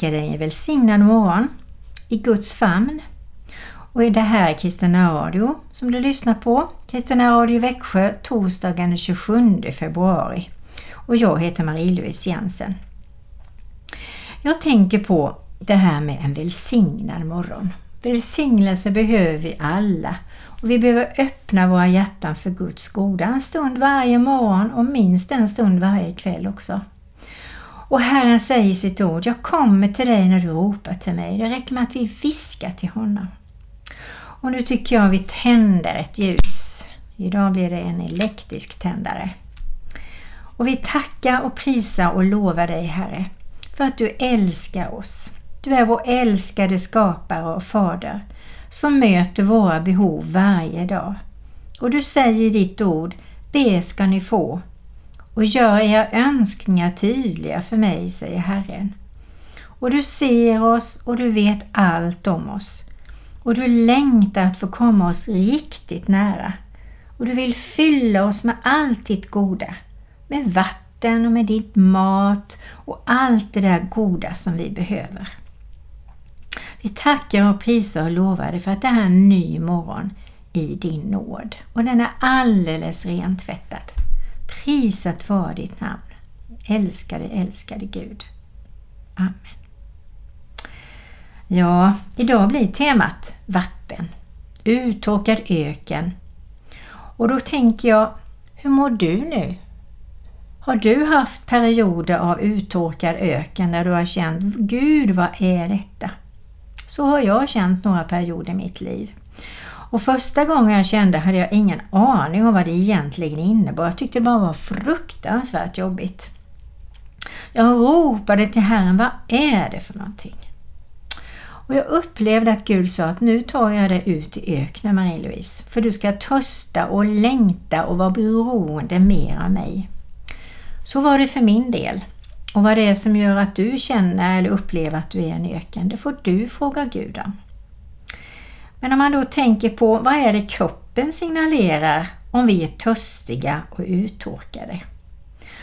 Jag dig en välsignad morgon i Guds famn. Och det här är Kristina Radio som du lyssnar på. Kristina Radio Växjö torsdagen den 27 februari. Och jag heter Marie-Louise Jensen. Jag tänker på det här med en välsignad morgon. Välsignelse behöver vi alla och vi behöver öppna våra hjärtan för Guds goda en stund varje morgon och minst en stund varje kväll också. Och Herren säger i sitt ord, jag kommer till dig när du ropar till mig. Det räcker med att vi viskar till honom. Och nu tycker jag vi tänder ett ljus. Idag blir det en elektrisk tändare. Och vi tackar och prisar och lovar dig Herre för att du älskar oss. Du är vår älskade skapare och fader som möter våra behov varje dag. Och du säger i ditt ord, be ska ni få och gör era önskningar tydliga för mig, säger Herren. Och du ser oss och du vet allt om oss. Och du längtar att få komma oss riktigt nära. Och du vill fylla oss med allt ditt goda. Med vatten och med ditt mat och allt det där goda som vi behöver. Vi tackar och prisar och lovar dig för att det här är en ny morgon i din nåd. Och den är alldeles rentvättad. Prisat vara ditt namn. Älskade, älskade Gud. Amen. Ja, idag blir temat vatten. Uttorkad öken. Och då tänker jag, hur mår du nu? Har du haft perioder av uttorkad öken där du har känt, Gud vad är detta? Så har jag känt några perioder i mitt liv. Och första gången jag kände hade jag ingen aning om vad det egentligen innebar. Jag tyckte det bara var fruktansvärt jobbigt. Jag ropade till Herren, vad är det för någonting? Och jag upplevde att Gud sa att nu tar jag dig ut i öknen Marie-Louise. För du ska törsta och längta och vara beroende mer av mig. Så var det för min del. Och vad det är som gör att du känner eller upplever att du är en öken, det får du fråga Gud om. Men om man då tänker på vad är det kroppen signalerar om vi är törstiga och uttorkade?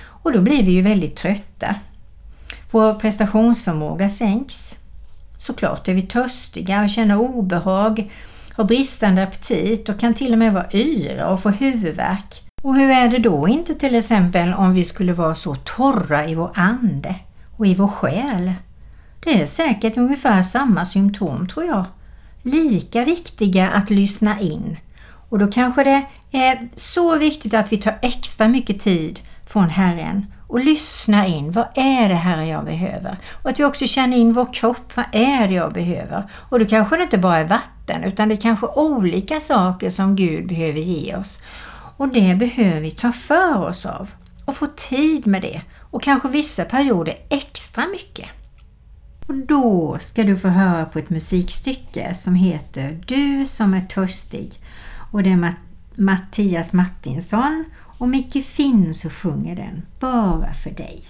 Och då blir vi ju väldigt trötta. Vår prestationsförmåga sänks. Såklart är vi törstiga och känner obehag, har bristande aptit och kan till och med vara yra och få huvudvärk. Och hur är det då inte till exempel om vi skulle vara så torra i vår ande och i vår själ? Det är säkert ungefär samma symptom tror jag lika viktiga att lyssna in. Och då kanske det är så viktigt att vi tar extra mycket tid från Herren och lyssnar in. Vad är det här jag behöver? Och att vi också känner in vår kropp. Vad är det jag behöver? Och då kanske det inte bara är vatten utan det är kanske olika saker som Gud behöver ge oss. Och det behöver vi ta för oss av och få tid med det och kanske vissa perioder extra mycket. Och då ska du få höra på ett musikstycke som heter Du som är törstig. Och det är Mattias Martinsson och Micke Finn så sjunger den Bara för dig.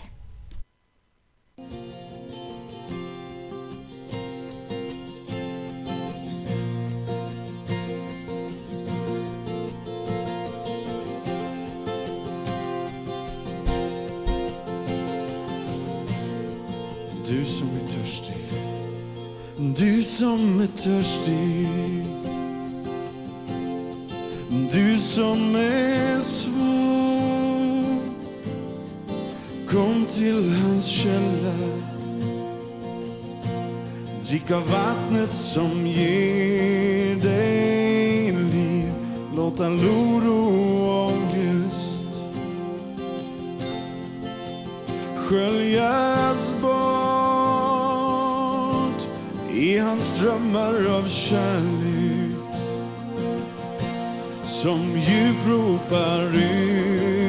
Du som är törstig. Du som är svår. Kom till hans källa. Drick av vattnet som ger dig liv. Låt all oro och ångest sköljas bort i hans drömmar av kärlek som djup ropar ut.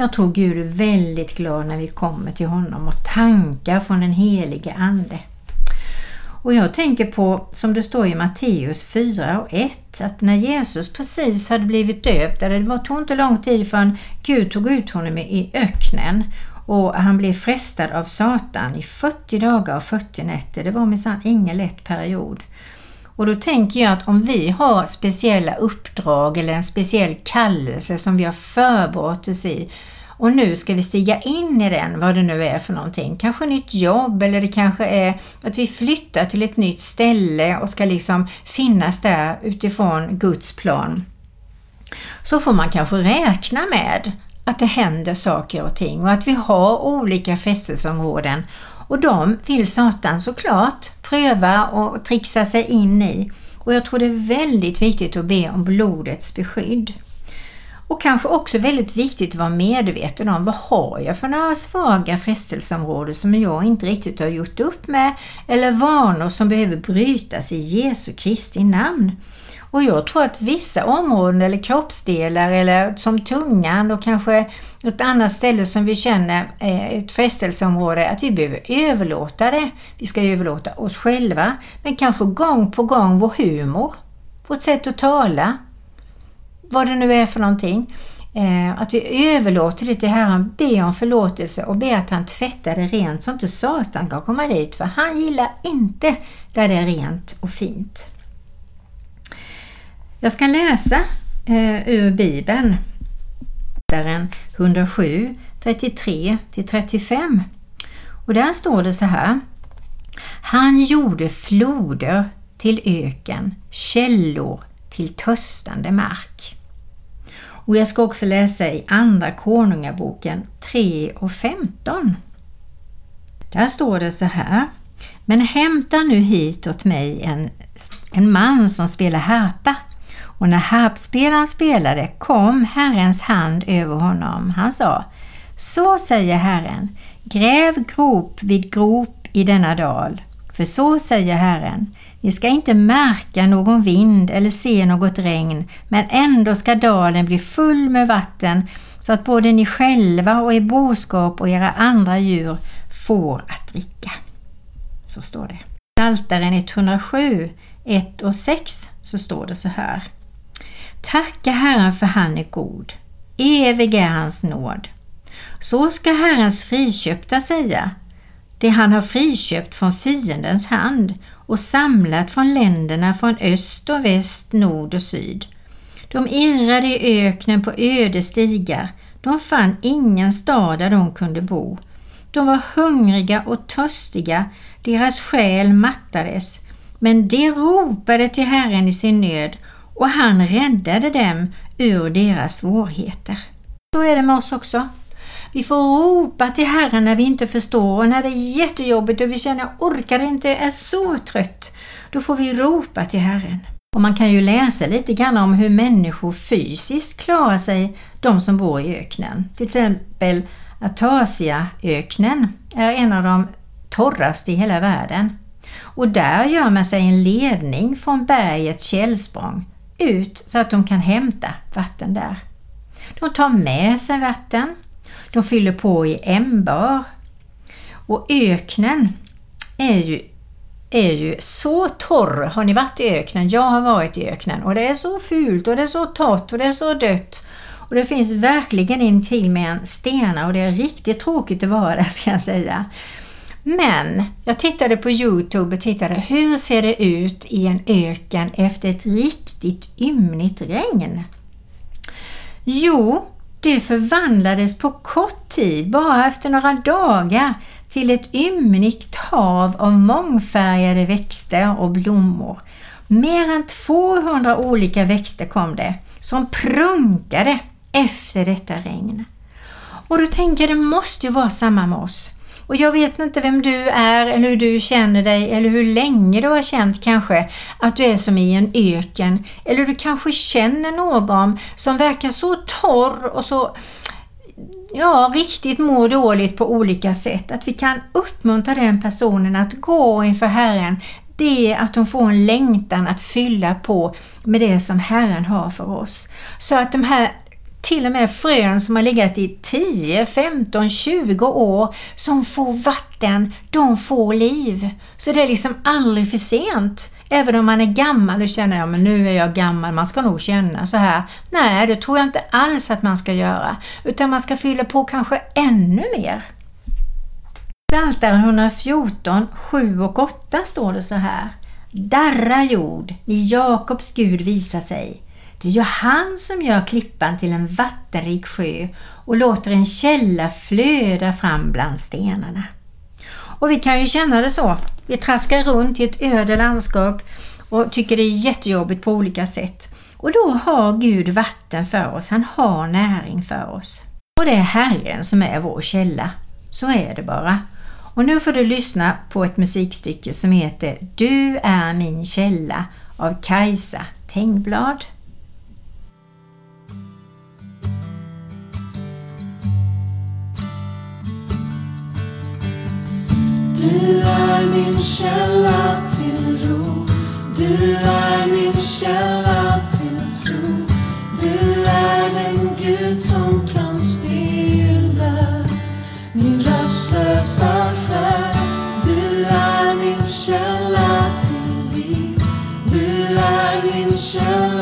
Jag tror Gud är väldigt glad när vi kommer till honom och tankar från den helige Ande. Och jag tänker på, som det står i Matteus 4 och 1, att när Jesus precis hade blivit döpt, det var, tog inte lång tid förrän Gud tog ut honom i öknen och han blev frestad av Satan i 40 dagar och 40 nätter. Det var minsann ingen lätt period. Och då tänker jag att om vi har speciella uppdrag eller en speciell kallelse som vi har förberett oss i och nu ska vi stiga in i den, vad det nu är för någonting. Kanske nytt jobb eller det kanske är att vi flyttar till ett nytt ställe och ska liksom finnas där utifrån Guds plan. Så får man kanske räkna med att det händer saker och ting och att vi har olika fästelseområden och de vill Satan såklart pröva och trixa sig in i. Och jag tror det är väldigt viktigt att be om blodets beskydd. Och kanske också väldigt viktigt att vara medveten om vad har jag för några svaga frestelseområden som jag inte riktigt har gjort upp med eller vanor som behöver brytas i Jesu Kristi namn. Och jag tror att vissa områden eller kroppsdelar eller som tungan och kanske något annat ställe som vi känner är ett frestelseområde att vi behöver överlåta det. Vi ska överlåta oss själva men kanske gång på gång vår humor, vårt sätt att tala, vad det nu är för någonting. Eh, att vi överlåter det till Herren, be om förlåtelse och be att han tvättar det rent så inte Satan kan komma dit för han gillar inte där det är rent och fint. Jag ska läsa eh, ur Bibeln. 107, 33 35. Och där står det så här. Han gjorde floder till öken, källor till töstande mark. Och jag ska också läsa i Andra Konungaboken 3 och 15. Där står det så här. Men hämta nu hit åt mig en, en man som spelar harpa och när harpspelaren spelade kom Herrens hand över honom. Han sa Så säger Herren, gräv grop vid grop i denna dal. För så säger Herren, ni ska inte märka någon vind eller se något regn, men ändå ska dalen bli full med vatten så att både ni själva och er boskap och era andra djur får att dricka. Så står det. Psaltaren 107, 1 och 6 så står det så här. Tacka Herren för han är god. Evig är hans nåd. Så ska Herrens friköpta säga. Det han har friköpt från fiendens hand och samlat från länderna från öst och väst, nord och syd. De irrade i öknen på öde stigar. De fann ingen stad där de kunde bo. De var hungriga och törstiga, deras själ mattades. Men de ropade till Herren i sin nöd och han räddade dem ur deras svårigheter. Så är det med oss också. Vi får ropa till Herren när vi inte förstår och när det är jättejobbigt och vi känner att orkar inte, är så trött. Då får vi ropa till Herren. Och man kan ju läsa lite grann om hur människor fysiskt klarar sig, de som bor i öknen. Till exempel Atasiaöknen är en av de torraste i hela världen. Och där gör man sig en ledning från bergets källsprång ut så att de kan hämta vatten där. De tar med sig vatten, de fyller på i ämbar och öknen är ju, är ju så torr. Har ni varit i öknen? Jag har varit i öknen och det är så fult och det är så torrt och det är så dött. Och det finns verkligen intill med en stenar och det är riktigt tråkigt att vara där ska jag säga. Men jag tittade på Youtube och tittade hur ser det ut i en öken efter ett riktigt ymnigt regn? Jo, det förvandlades på kort tid, bara efter några dagar, till ett ymnigt hav av mångfärgade växter och blommor. Mer än 200 olika växter kom det som prunkade efter detta regn. Och då tänker jag det måste ju vara samma med oss. Och jag vet inte vem du är eller hur du känner dig eller hur länge du har känt kanske att du är som i en öken. Eller du kanske känner någon som verkar så torr och så ja, riktigt mår dåligt på olika sätt. Att vi kan uppmuntra den personen att gå inför Herren. Det är att de får en längtan att fylla på med det som Herren har för oss. Så att de här till och med frön som har legat i 10, 15, 20 år som får vatten, de får liv. Så det är liksom aldrig för sent. Även om man är gammal och känner ja men nu är jag gammal, man ska nog känna så här. Nej, det tror jag inte alls att man ska göra. Utan man ska fylla på kanske ännu mer. Psaltaren 114, 7 och 8 står det så här. Darra jord, i Jakobs Gud visar sig. Det är ju han som gör klippan till en vattenrik sjö och låter en källa flöda fram bland stenarna. Och vi kan ju känna det så. Vi traskar runt i ett öde landskap och tycker det är jättejobbigt på olika sätt. Och då har Gud vatten för oss, han har näring för oss. Och det är Herren som är vår källa. Så är det bara. Och nu får du lyssna på ett musikstycke som heter Du är min källa av Kajsa Tengblad. Du är min källa till ro. Du är min källa till tro. Du är den Gud som kan stilla min rastlösa själ. Du är min källa till liv. Du är min källa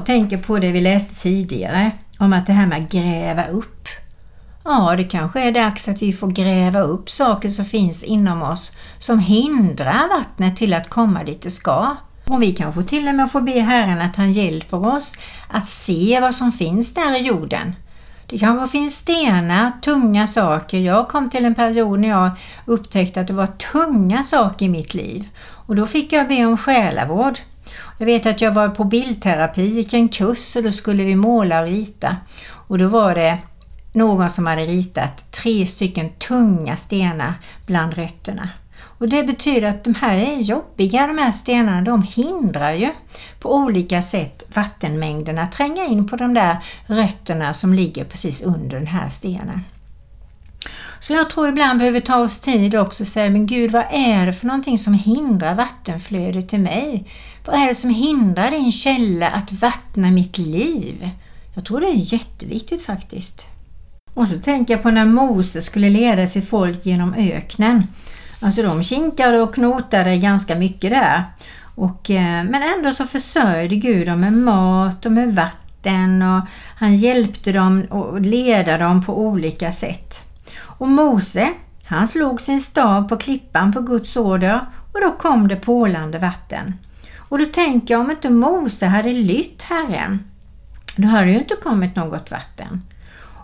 Och jag tänker på det vi läste tidigare om att det här med att gräva upp. Ja, det kanske är dags att vi får gräva upp saker som finns inom oss som hindrar vattnet till att komma dit det ska. Och vi kanske till och med får be Herren att han hjälper oss att se vad som finns där i jorden. Det kanske finns stenar, tunga saker. Jag kom till en period när jag upptäckte att det var tunga saker i mitt liv. Och då fick jag be om själavård. Jag vet att jag var på bildterapi, gick en kurs och då skulle vi måla och rita. Och då var det någon som hade ritat tre stycken tunga stenar bland rötterna. Och det betyder att de här är jobbiga, de här stenarna, de hindrar ju på olika sätt vattenmängderna att tränga in på de där rötterna som ligger precis under den här stenen. Så jag tror ibland behöver ta oss tid också och säga, men Gud vad är det för någonting som hindrar vattenflödet till mig? Vad är det som hindrar din källa att vattna mitt liv? Jag tror det är jätteviktigt faktiskt. Och så tänker jag på när Mose skulle leda sitt folk genom öknen. Alltså de kinkade och knotade ganska mycket där. Och, eh, men ändå så försörjde Gud dem med mat och med vatten och han hjälpte dem och ledde dem på olika sätt. Och Mose, han slog sin stav på klippan på Guds order och då kom det pålande vatten. Och då tänker jag om inte Mose hade lytt Herren, då hade det ju inte kommit något vatten.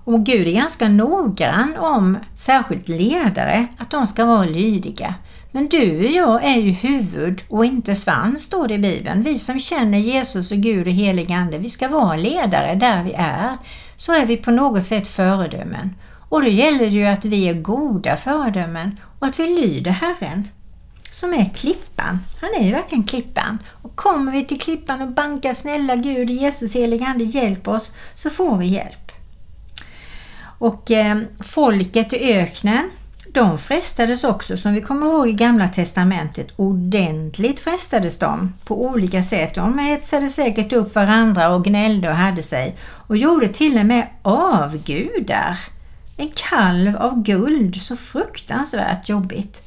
Och Gud är ganska noggrann om särskilt ledare, att de ska vara lydiga. Men du och jag är ju huvud och inte svans står det i Bibeln. Vi som känner Jesus och Gud och helig Ande, vi ska vara ledare där vi är. Så är vi på något sätt föredömen. Och då gäller det ju att vi är goda föredömen och att vi lyder Herren som är klippan. Han är ju verkligen klippan. Och kommer vi till klippan och bankar snälla Gud, Jesus helig Ande hjälp oss så får vi hjälp. Och eh, folket i öknen, de frestades också som vi kommer ihåg i gamla testamentet. Ordentligt frestades de på olika sätt. De hetsade säkert upp varandra och gnällde och hade sig och gjorde till och med avgudar. En kalv av guld, så fruktansvärt jobbigt.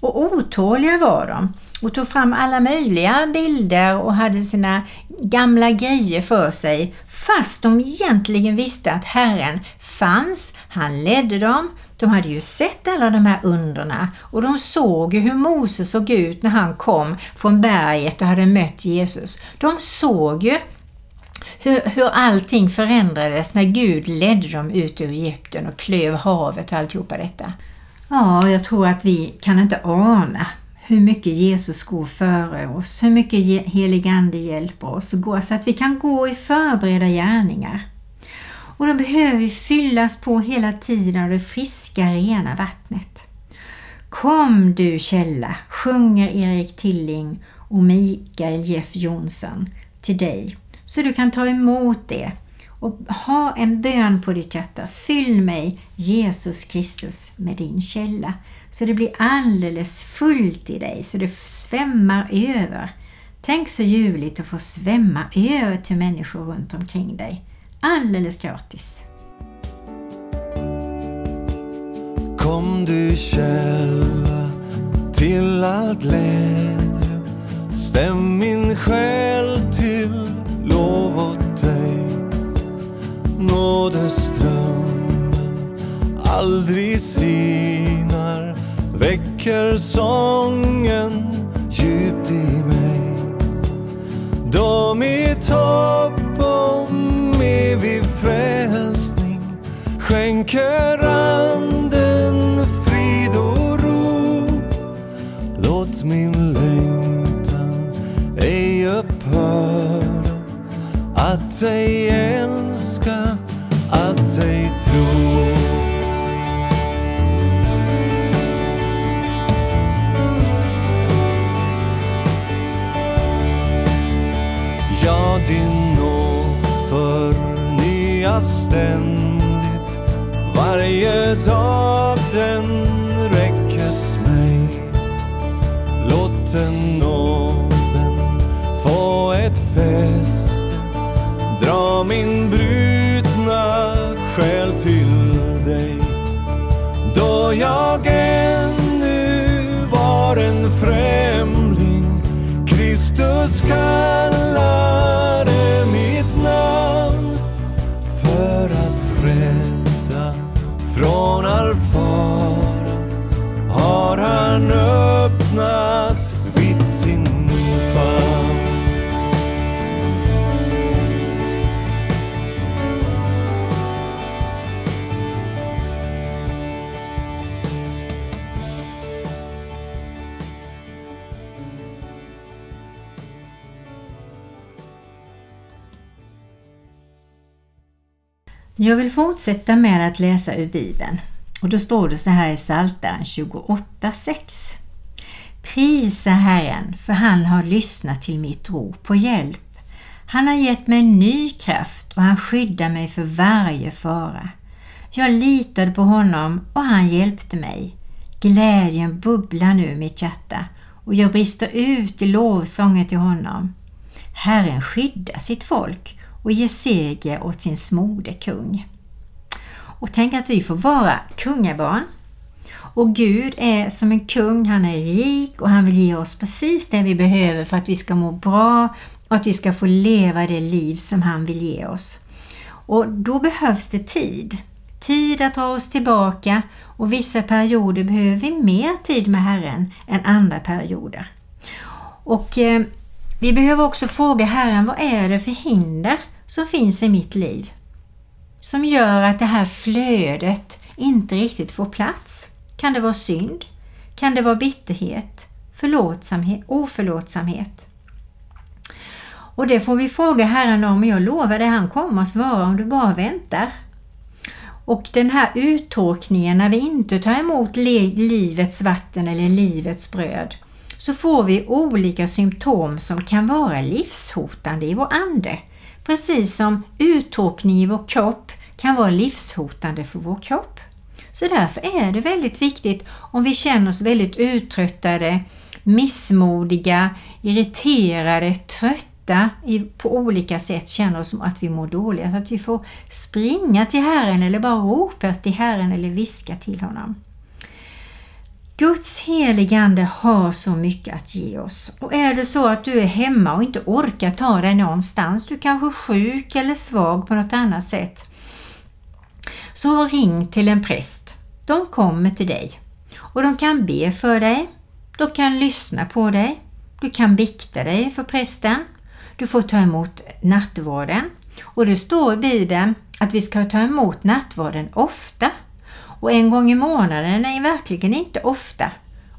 Och otåliga var de och tog fram alla möjliga bilder och hade sina gamla grejer för sig fast de egentligen visste att Herren fanns, han ledde dem. De hade ju sett alla de här underna och de såg hur Moses såg ut när han kom från berget och hade mött Jesus. De såg ju hur, hur allting förändrades när Gud ledde dem ut ur Egypten och klöv havet och alltihopa detta. Ja, jag tror att vi kan inte ana hur mycket Jesus går före oss, hur mycket helig Ande hjälper oss och går, så att vi kan gå i förberedda gärningar. Och då behöver vi fyllas på hela tiden av det friska, rena vattnet. Kom du källa, sjunger Erik Tilling och Mikael Jeff Jonsson till dig så du kan ta emot det och ha en bön på ditt hjärta. Fyll mig Jesus Kristus med din källa så det blir alldeles fullt i dig så det svämmar över. Tänk så ljuvligt att få svämma över till människor runt omkring dig. Alldeles gratis. Kom du källa till all glädje Stäm min själ nådeström. Aldrig sinar väcker sången djupt i mig. Då mitt hopp om evig frälsning skänker anden frid och ro. Låt min längtan ej upphöra att dig ständigt. Varje dag den räckes mig. Låt den nåden få ett fäste Dra min brutna själ till dig. Då jag ännu var en främling Kristus kallar, Jag vill fortsätta med att läsa ur Bibeln. Och då står det så här i Psaltaren 28.6. Prisa Herren, för han har lyssnat till mitt rop på hjälp. Han har gett mig ny kraft och han skyddar mig för varje fara. Jag litade på honom och han hjälpte mig. Glädjen bubblar nu i mitt hjärta och jag brister ut i lovsånger till honom. Herren skyddar sitt folk och ger seger åt sin smorde kung. Och tänk att vi får vara kungabarn. Och Gud är som en kung, han är rik och han vill ge oss precis det vi behöver för att vi ska må bra och att vi ska få leva det liv som han vill ge oss. Och då behövs det tid. Tid att dra oss tillbaka och vissa perioder behöver vi mer tid med Herren än andra perioder. Och eh, vi behöver också fråga Herren, vad är det för hinder som finns i mitt liv? Som gör att det här flödet inte riktigt får plats. Kan det vara synd? Kan det vara bitterhet? Förlåtsamhet? Oförlåtsamhet? Och det får vi fråga Herren om och jag lovar dig han kommer att svara om du bara väntar. Och den här uttorkningen när vi inte tar emot livets vatten eller livets bröd så får vi olika symptom som kan vara livshotande i vår ande. Precis som uttorkning i vår kropp kan vara livshotande för vår kropp. Så därför är det väldigt viktigt om vi känner oss väldigt uttröttade, missmodiga, irriterade, trötta på olika sätt, känner oss som att vi mår dåligt, att vi får springa till Herren eller bara ropa till Herren eller viska till honom. Guds heligande har så mycket att ge oss. Och är det så att du är hemma och inte orkar ta dig någonstans, du kanske är sjuk eller svag på något annat sätt, så ring till en präst. De kommer till dig och de kan be för dig, de kan lyssna på dig, du kan bikta dig för prästen, du får ta emot nattvarden och det står i Bibeln att vi ska ta emot nattvarden ofta. Och en gång i månaden är verkligen inte ofta.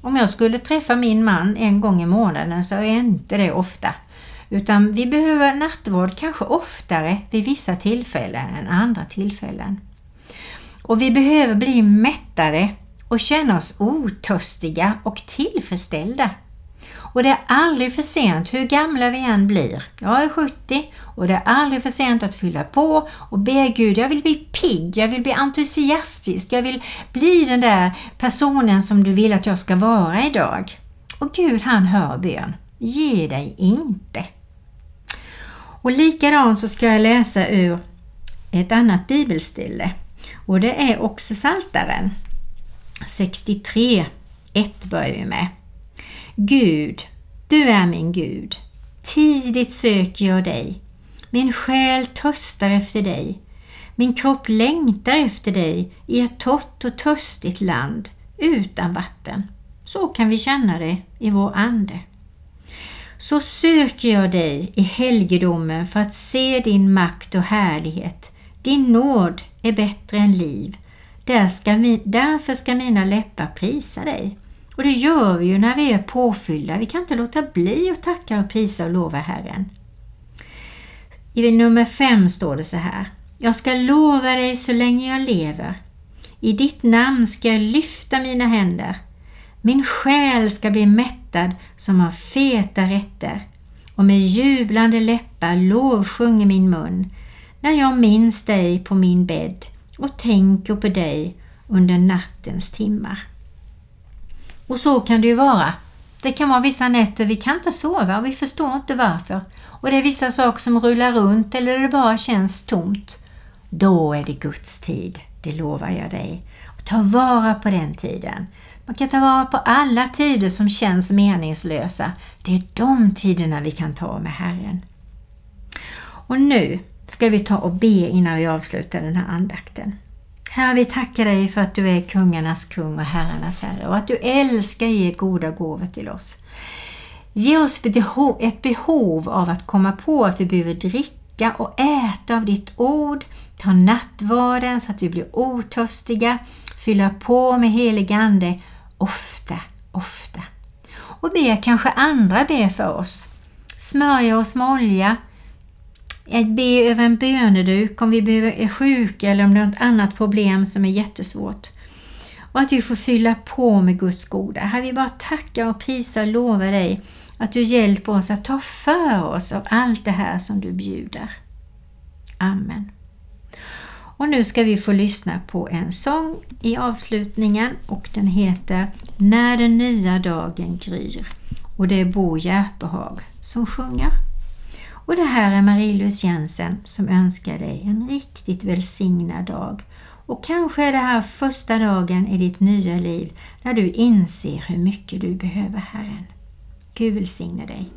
Om jag skulle träffa min man en gång i månaden så är inte det ofta. Utan vi behöver nattvård kanske oftare vid vissa tillfällen än andra tillfällen. Och vi behöver bli mättade och känna oss otörstiga och tillfredsställda. Och det är aldrig för sent hur gamla vi än blir. Jag är 70 och det är aldrig för sent att fylla på och be Gud, jag vill bli pigg, jag vill bli entusiastisk, jag vill bli den där personen som du vill att jag ska vara idag. Och Gud han hör bön. Ge dig inte. Och likadant så ska jag läsa ur ett annat bibelställe och det är också Saltaren 63, 1 börjar vi med. Gud, du är min Gud. Tidigt söker jag dig. Min själ törstar efter dig. Min kropp längtar efter dig i ett torrt och törstigt land utan vatten. Så kan vi känna det i vår ande. Så söker jag dig i helgedomen för att se din makt och härlighet. Din nåd är bättre än liv. Där ska vi, därför ska mina läppar prisa dig. Och det gör vi ju när vi är påfyllda. Vi kan inte låta bli att tacka och prisa och lova Herren. I nummer 5 står det så här. Jag ska lova dig så länge jag lever. I ditt namn ska jag lyfta mina händer. Min själ ska bli mättad som av feta rätter och med jublande läppar lovsjunger min mun när jag minns dig på min bädd och tänker på dig under nattens timmar. Och så kan det ju vara. Det kan vara vissa nätter vi kan inte sova och vi förstår inte varför. Och det är vissa saker som rullar runt eller det bara känns tomt. Då är det Guds tid, det lovar jag dig. Och ta vara på den tiden. Man kan ta vara på alla tider som känns meningslösa. Det är de tiderna vi kan ta med Herren. Och nu ska vi ta och be innan vi avslutar den här andakten. Herre, vi tackar dig för att du är kungarnas kung och herrarnas herre och att du älskar ge goda gåvor till oss. Ge oss ett behov av att komma på att vi behöver dricka och äta av ditt ord, ta nattvarden så att vi blir otörstiga, fylla på med helig ande ofta, ofta. Och be kanske andra be för oss. Smörja oss med olja, att be över en böneduk om vi är sjuka eller om det är något annat problem som är jättesvårt. och att vi får fylla på med Guds goda. Här vi bara tacka och prisa och lova dig att du hjälper oss att ta för oss av allt det här som du bjuder. Amen. Och nu ska vi få lyssna på en sång i avslutningen och den heter När den nya dagen gryr. Och det är Bo Järpehag som sjunger. Och det här är Marie-Louise Jensen som önskar dig en riktigt välsignad dag. Och kanske är det här första dagen i ditt nya liv när du inser hur mycket du behöver Herren. Gud välsigne dig.